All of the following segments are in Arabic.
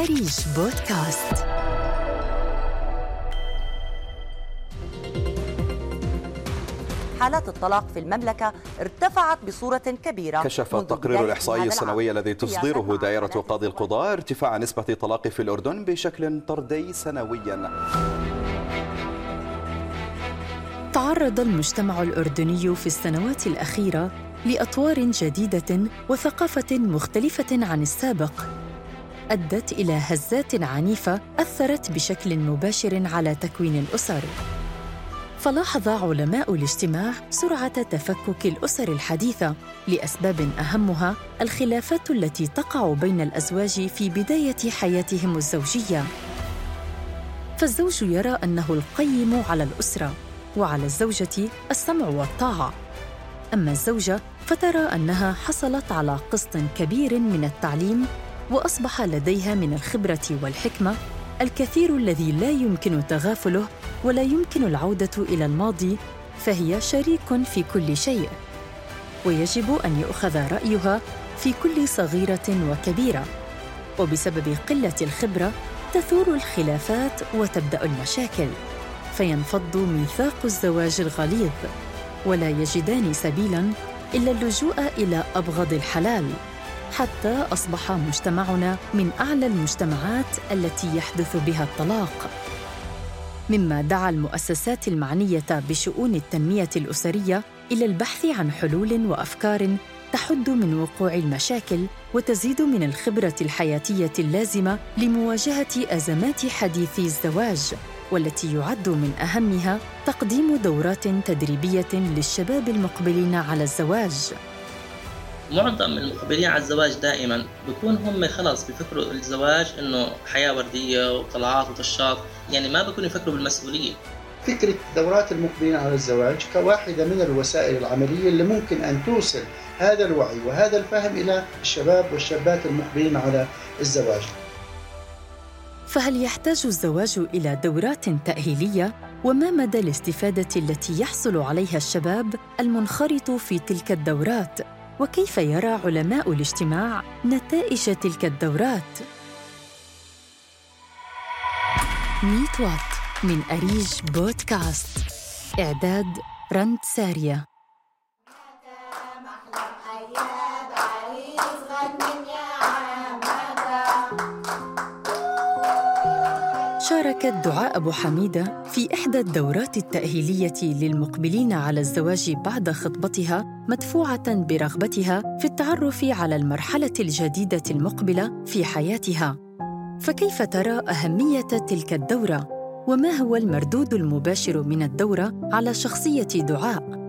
أريج بودكاست. حالات الطلاق في المملكة ارتفعت بصورة كبيرة كشف التقرير الإحصائي السنوي الذي تصدره دائرة قاضي القضاء ارتفاع نسبة الطلاق في الأردن بشكل طردي سنويا. تعرض المجتمع الأردني في السنوات الأخيرة لأطوار جديدة وثقافة مختلفة عن السابق. أدت إلى هزات عنيفة أثرت بشكل مباشر على تكوين الأسر. فلاحظ علماء الاجتماع سرعة تفكك الأسر الحديثة لأسباب أهمها الخلافات التي تقع بين الأزواج في بداية حياتهم الزوجية. فالزوج يرى أنه القيم على الأسرة وعلى الزوجة السمع والطاعة. أما الزوجة فترى أنها حصلت على قسط كبير من التعليم وأصبح لديها من الخبرة والحكمة الكثير الذي لا يمكن تغافله ولا يمكن العودة إلى الماضي فهي شريك في كل شيء. ويجب أن يؤخذ رأيها في كل صغيرة وكبيرة. وبسبب قلة الخبرة تثور الخلافات وتبدأ المشاكل. فينفض ميثاق الزواج الغليظ. ولا يجدان سبيلا إلا اللجوء إلى أبغض الحلال. حتى أصبح مجتمعنا من أعلى المجتمعات التي يحدث بها الطلاق. مما دعا المؤسسات المعنية بشؤون التنمية الأسرية إلى البحث عن حلول وأفكار تحد من وقوع المشاكل وتزيد من الخبرة الحياتية اللازمة لمواجهة أزمات حديث الزواج والتي يعد من أهمها تقديم دورات تدريبية للشباب المقبلين على الزواج. معظم المقبلين على الزواج دائما بكون هم خلص بفكروا الزواج إنه حياة وردية وطلعات وطشات يعني ما بكونوا يفكروا بالمسؤولية فكرة دورات المقبلين على الزواج كواحدة من الوسائل العملية اللي ممكن أن توصل هذا الوعي وهذا الفهم إلى الشباب والشابات المقبلين على الزواج فهل يحتاج الزواج إلى دورات تأهيلية؟ وما مدى الاستفادة التي يحصل عليها الشباب المنخرط في تلك الدورات؟ وكيف يرى علماء الاجتماع نتائج تلك الدورات؟ ميت وات من أريج بودكاست إعداد رند سارية. شاركت دعاء أبو حميدة في إحدى الدورات التأهيلية للمقبلين على الزواج بعد خطبتها مدفوعة برغبتها في التعرف على المرحلة الجديدة المقبلة في حياتها. فكيف ترى أهمية تلك الدورة؟ وما هو المردود المباشر من الدورة على شخصية دعاء؟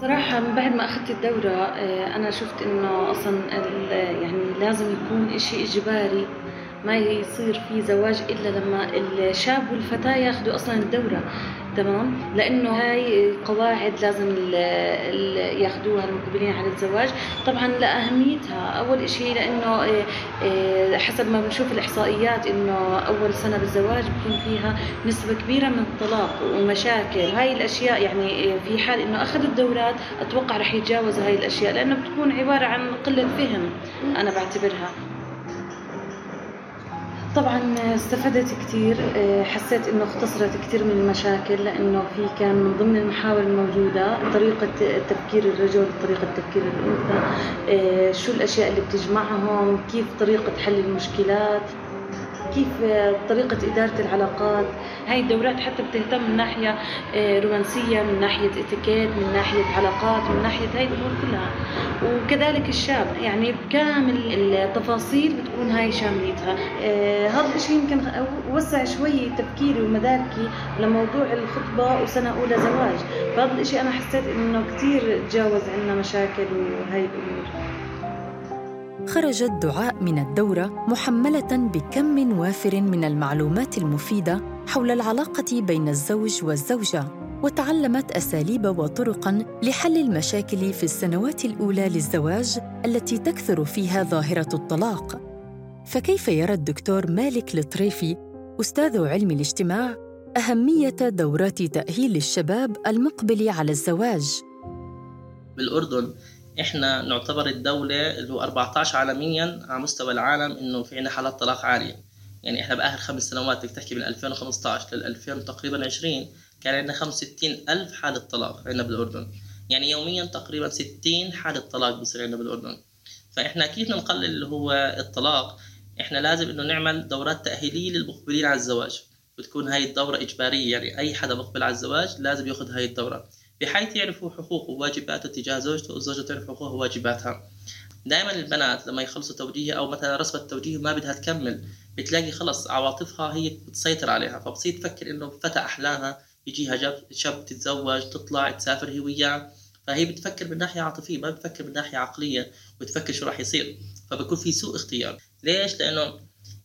صراحة من بعد ما أخذت الدورة آه، أنا شفت إنه أصلا يعني لازم يكون إشي إجباري ما يصير في زواج إلا لما الشاب والفتاة ياخذوا أصلا الدورة تمام؟ لأنه هاي قواعد لازم ياخذوها المقبلين على الزواج. طبعا لأهميتها أول شيء لأنه آه، آه، حسب ما بنشوف الإحصائيات إنه أول سنة بالزواج بكون فيها نسبة كبيرة من الطلاق ومشاكل. هاي الأشياء يعني آه، في حال إنه اخذوا الدورات أتوقع رح يتجاوزوا هاي الأشياء لأنه بتكون عبارة عن قلة فهم أنا بعتبرها. طبعا استفدت كثير آه، حسيت إنه اختصرت كثير من المشاكل لأنه في كان من ضمن المحاور الموجودة طريقة تفكير الرجل طريقة تفكير الأنثى آه، شو الأشياء اللي بتجمعهم كيف طريقة حل المشكلات. كيف طريقة إدارة العلاقات؟ هاي الدورات حتى بتهتم من ناحية آه، رومانسية من ناحية إتيكيت من ناحية علاقات من ناحية هاي الأمور كلها. وكذلك الشاب يعني بكامل التفاصيل بتكون هاي شامليتها. آه، هذا الشيء يمكن وسع شوي تفكيري ومداركي لموضوع الخطبة وسنة أولى زواج. فهذا الشيء أنا حسيت إنه كثير تجاوز عنا مشاكل وهاي الأمور. خرجت دعاء من الدورة محملة بكم وافر من المعلومات المفيدة حول العلاقة بين الزوج والزوجة، وتعلمت أساليب وطرقاً لحل المشاكل في السنوات الأولى للزواج التي تكثر فيها ظاهرة الطلاق. فكيف يرى الدكتور مالك الطريفي أستاذ علم الاجتماع أهمية دورات تأهيل الشباب المقبل على الزواج؟ بالأردن إحنا نعتبر الدولة اللي هو 14 عالميا على مستوى العالم إنه في عندنا حالات طلاق عالية. يعني إحنا بآخر خمس سنوات بدك تحكي من 2015 لل 2000 تقريبا 20 كان عندنا 65 ألف حالة طلاق عندنا بالأردن. يعني يوميا تقريبا 60 حالة طلاق بصير عندنا بالأردن. فإحنا كيف نقلل اللي هو الطلاق؟ إحنا لازم إنه نعمل دورات تأهيلية للمقبلين على الزواج. بتكون هاي الدورة إجبارية. يعني أي حدا مقبل على الزواج لازم يأخذ هاي الدورة. بحيث يعرفوا حقوقه وواجباته تجاه زوجته والزوجة تعرف حقوقها وواجباتها. دائما البنات لما يخلصوا توجيه أو مثلا رسمة توجيه ما بدها تكمل بتلاقي خلص عواطفها هي بتسيطر عليها فبصير تفكر إنه فتى احلامها يجيها شاب تتزوج تطلع تسافر هي وياه. فهي بتفكر من ناحية عاطفية ما بتفكر من ناحية عقلية وتفكر شو راح يصير. فبكون في سوء اختيار. ليش؟ لأنه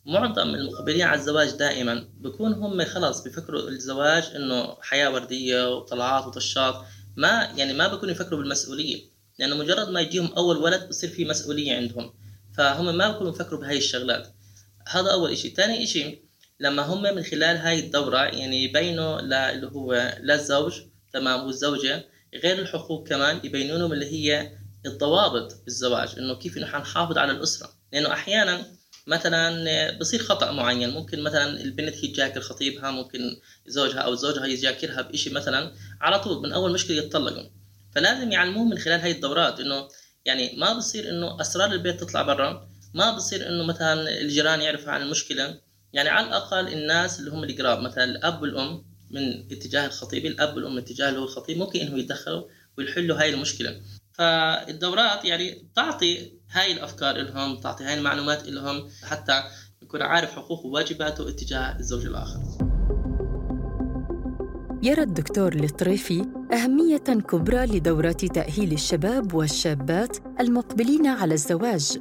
معظم المقبلين على الزواج دائما بكون هم خلص بفكروا الزواج إنه حياة وردية وطلعات وطشات ما يعني ما بكونوا يفكروا بالمسؤولية لأنه مجرد ما يجيهم أول ولد بصير في مسؤولية عندهم فهم ما بكونوا يفكروا بهاي الشغلات. هذا أول إشي. تاني إشي لما هم من خلال هاي الدورة يعني يبينوا اللي هو للزوج تمام والزوجة غير الحقوق كمان يبينوا لهم اللي هي الضوابط بالزواج إنه كيف إنه حنحافظ على الأسرة. لأنه أحيانا مثلا بصير خطأ معين. ممكن مثلا البنت هي تجاكر خطيبها ممكن زوجها أو زوجها يجاكرها بشيء مثلا على طول من أول مشكلة يتطلقوا. فلازم يعلموهم من خلال هاي الدورات إنه يعني ما بصير إنه أسرار البيت تطلع برا ما بصير إنه مثلا الجيران يعرفوا عن المشكلة. يعني على الأقل الناس اللي هم القراب مثلا الأب والأم من اتجاه الخطيب الأب والأم من اتجاه اللي هو الخطيب ممكن إنهم يتدخلوا ويحلوا هاي المشكلة. فالدورات يعني تعطي هاي الأفكار لهم تعطي هاي المعلومات لهم حتى يكون عارف حقوقه وواجباته اتجاه الزوج الآخر. يرى الدكتور الطريفي أهمية كبرى لدورات تأهيل الشباب والشابات المقبلين على الزواج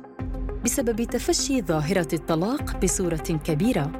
بسبب تفشي ظاهرة الطلاق بصورة كبيرة.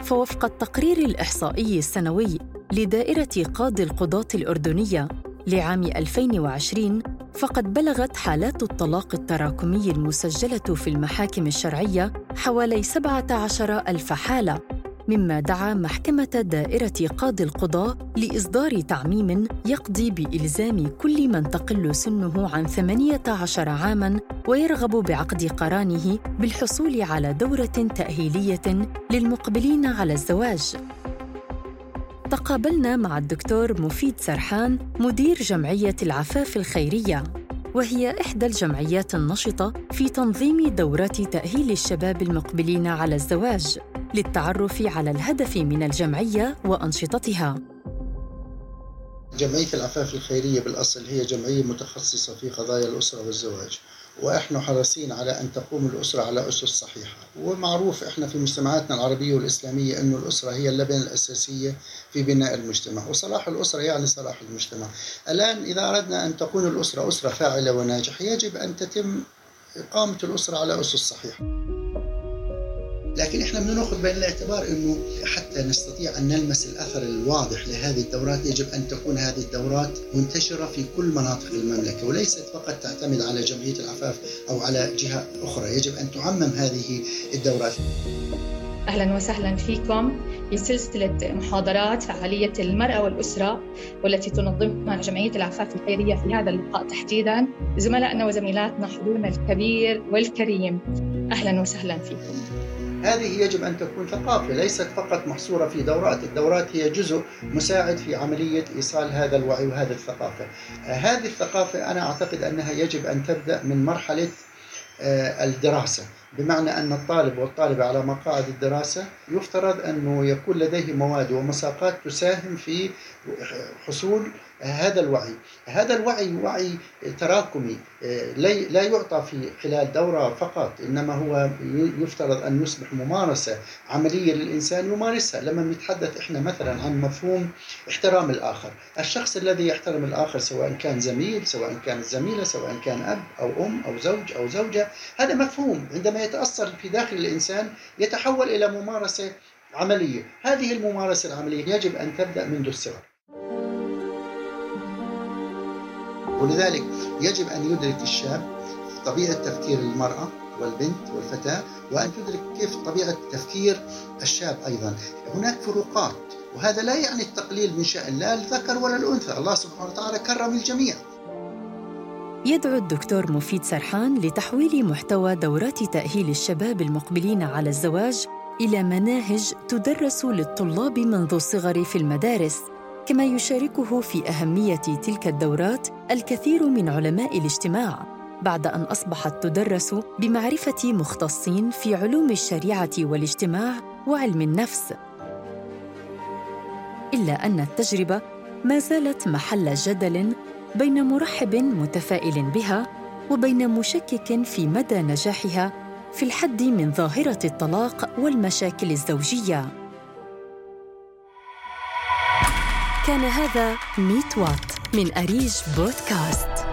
فوفق التقرير الإحصائي السنوي لدائرة قاضي القضاة الأردنية لعام 2020 فقد بلغت حالات الطلاق التراكمي المسجلة في المحاكم الشرعية حوالي 17 ألف حالة مما دعا محكمة دائرة قاضي القضاء لإصدار تعميم يقضي بإلزام كل من تقل سنه عن 18 عاماً ويرغب بعقد قرانه بالحصول على دورة تأهيلية للمقبلين على الزواج. تقابلنا مع الدكتور مفيد سرحان مدير جمعية العفاف الخيرية. وهي إحدى الجمعيات النشطة في تنظيم دورات تأهيل الشباب المقبلين على الزواج للتعرف على الهدف من الجمعية وأنشطتها. جمعية العفاف الخيرية بالأصل هي جمعية متخصصة في قضايا الأسرة والزواج. وإحنا حريصين على أن تقوم الأسرة على أسس صحيحة، ومعروف إحنا في مجتمعاتنا العربية والإسلامية انه الأسرة هي اللبنة الأساسية في بناء المجتمع، وصلاح الأسرة يعني صلاح المجتمع. الآن إذا أردنا أن تكون الأسرة أسرة فاعلة وناجحة يجب أن تتم إقامة الأسرة على أسس صحيحة. لكن إحنا بدنا نأخذ بعين الاعتبار إنه حتى نستطيع أن نلمس الأثر الواضح لهذه الدورات يجب أن تكون هذه الدورات منتشرة في كل مناطق المملكة وليست فقط تعتمد على جمعية العفاف أو على جهة أخرى، يجب أن تعمم هذه الدورات. أهلا وسهلا فيكم في سلسلة محاضرات فعالية المرأة والأسرة والتي تنظمها جمعية العفاف الخيرية في هذا اللقاء تحديدا زملائنا وزميلاتنا حضورنا الكبير والكريم أهلا وسهلا فيكم. هذه يجب أن تكون ثقافة ليست فقط محصورة في دورات. الدورات هي جزء مساعد في عملية إيصال هذا الوعي وهذه الثقافة. هذه الثقافة أنا أعتقد أنها يجب أن تبدأ من مرحلة آه، الدراسة. بمعنى أن الطالب والطالبة على مقاعد الدراسة يفترض أنه يكون لديه مواد ومساقات تساهم في حصول هذا الوعي. هذا الوعي وعي تراكمي. لا يعطى في خلال دورة فقط إنما هو يفترض أن يصبح ممارسة عملية للإنسان يمارسها. لما نتحدث إحنا مثلا عن مفهوم احترام الآخر. الشخص الذي يحترم الآخر سواء كان زميل سواء كانت زميلة سواء كان أب أو أم أو زوج أو زوجة هذا مفهوم. عندما يتأثر في داخل الإنسان يتحول إلى ممارسة عملية. هذه الممارسة العملية يجب أن تبدأ منذ الصغر. ولذلك يجب أن يدرك الشاب طبيعة تفكير المرأة والبنت والفتاة وأن تدرك كيف طبيعة تفكير الشاب أيضا. هناك فروقات وهذا لا يعني التقليل من شأن لا الذكر ولا الأنثى. الله سبحانه وتعالى كرم الجميع. يدعو الدكتور مفيد سرحان لتحويل محتوى دورات تأهيل الشباب المقبلين على الزواج إلى مناهج تدرس للطلاب منذ الصغر في المدارس. كما يشاركه في أهمية تلك الدورات الكثير من علماء الاجتماع بعد أن أصبحت تدرس بمعرفة مختصين في علوم الشريعة والاجتماع وعلم النفس. إلا أن التجربة ما زالت محل جدل بين مرحب متفائل بها وبين مشكك في مدى نجاحها في الحد من ظاهرة الطلاق والمشاكل الزوجية. كان هذا ميت وات من أريج بودكاست.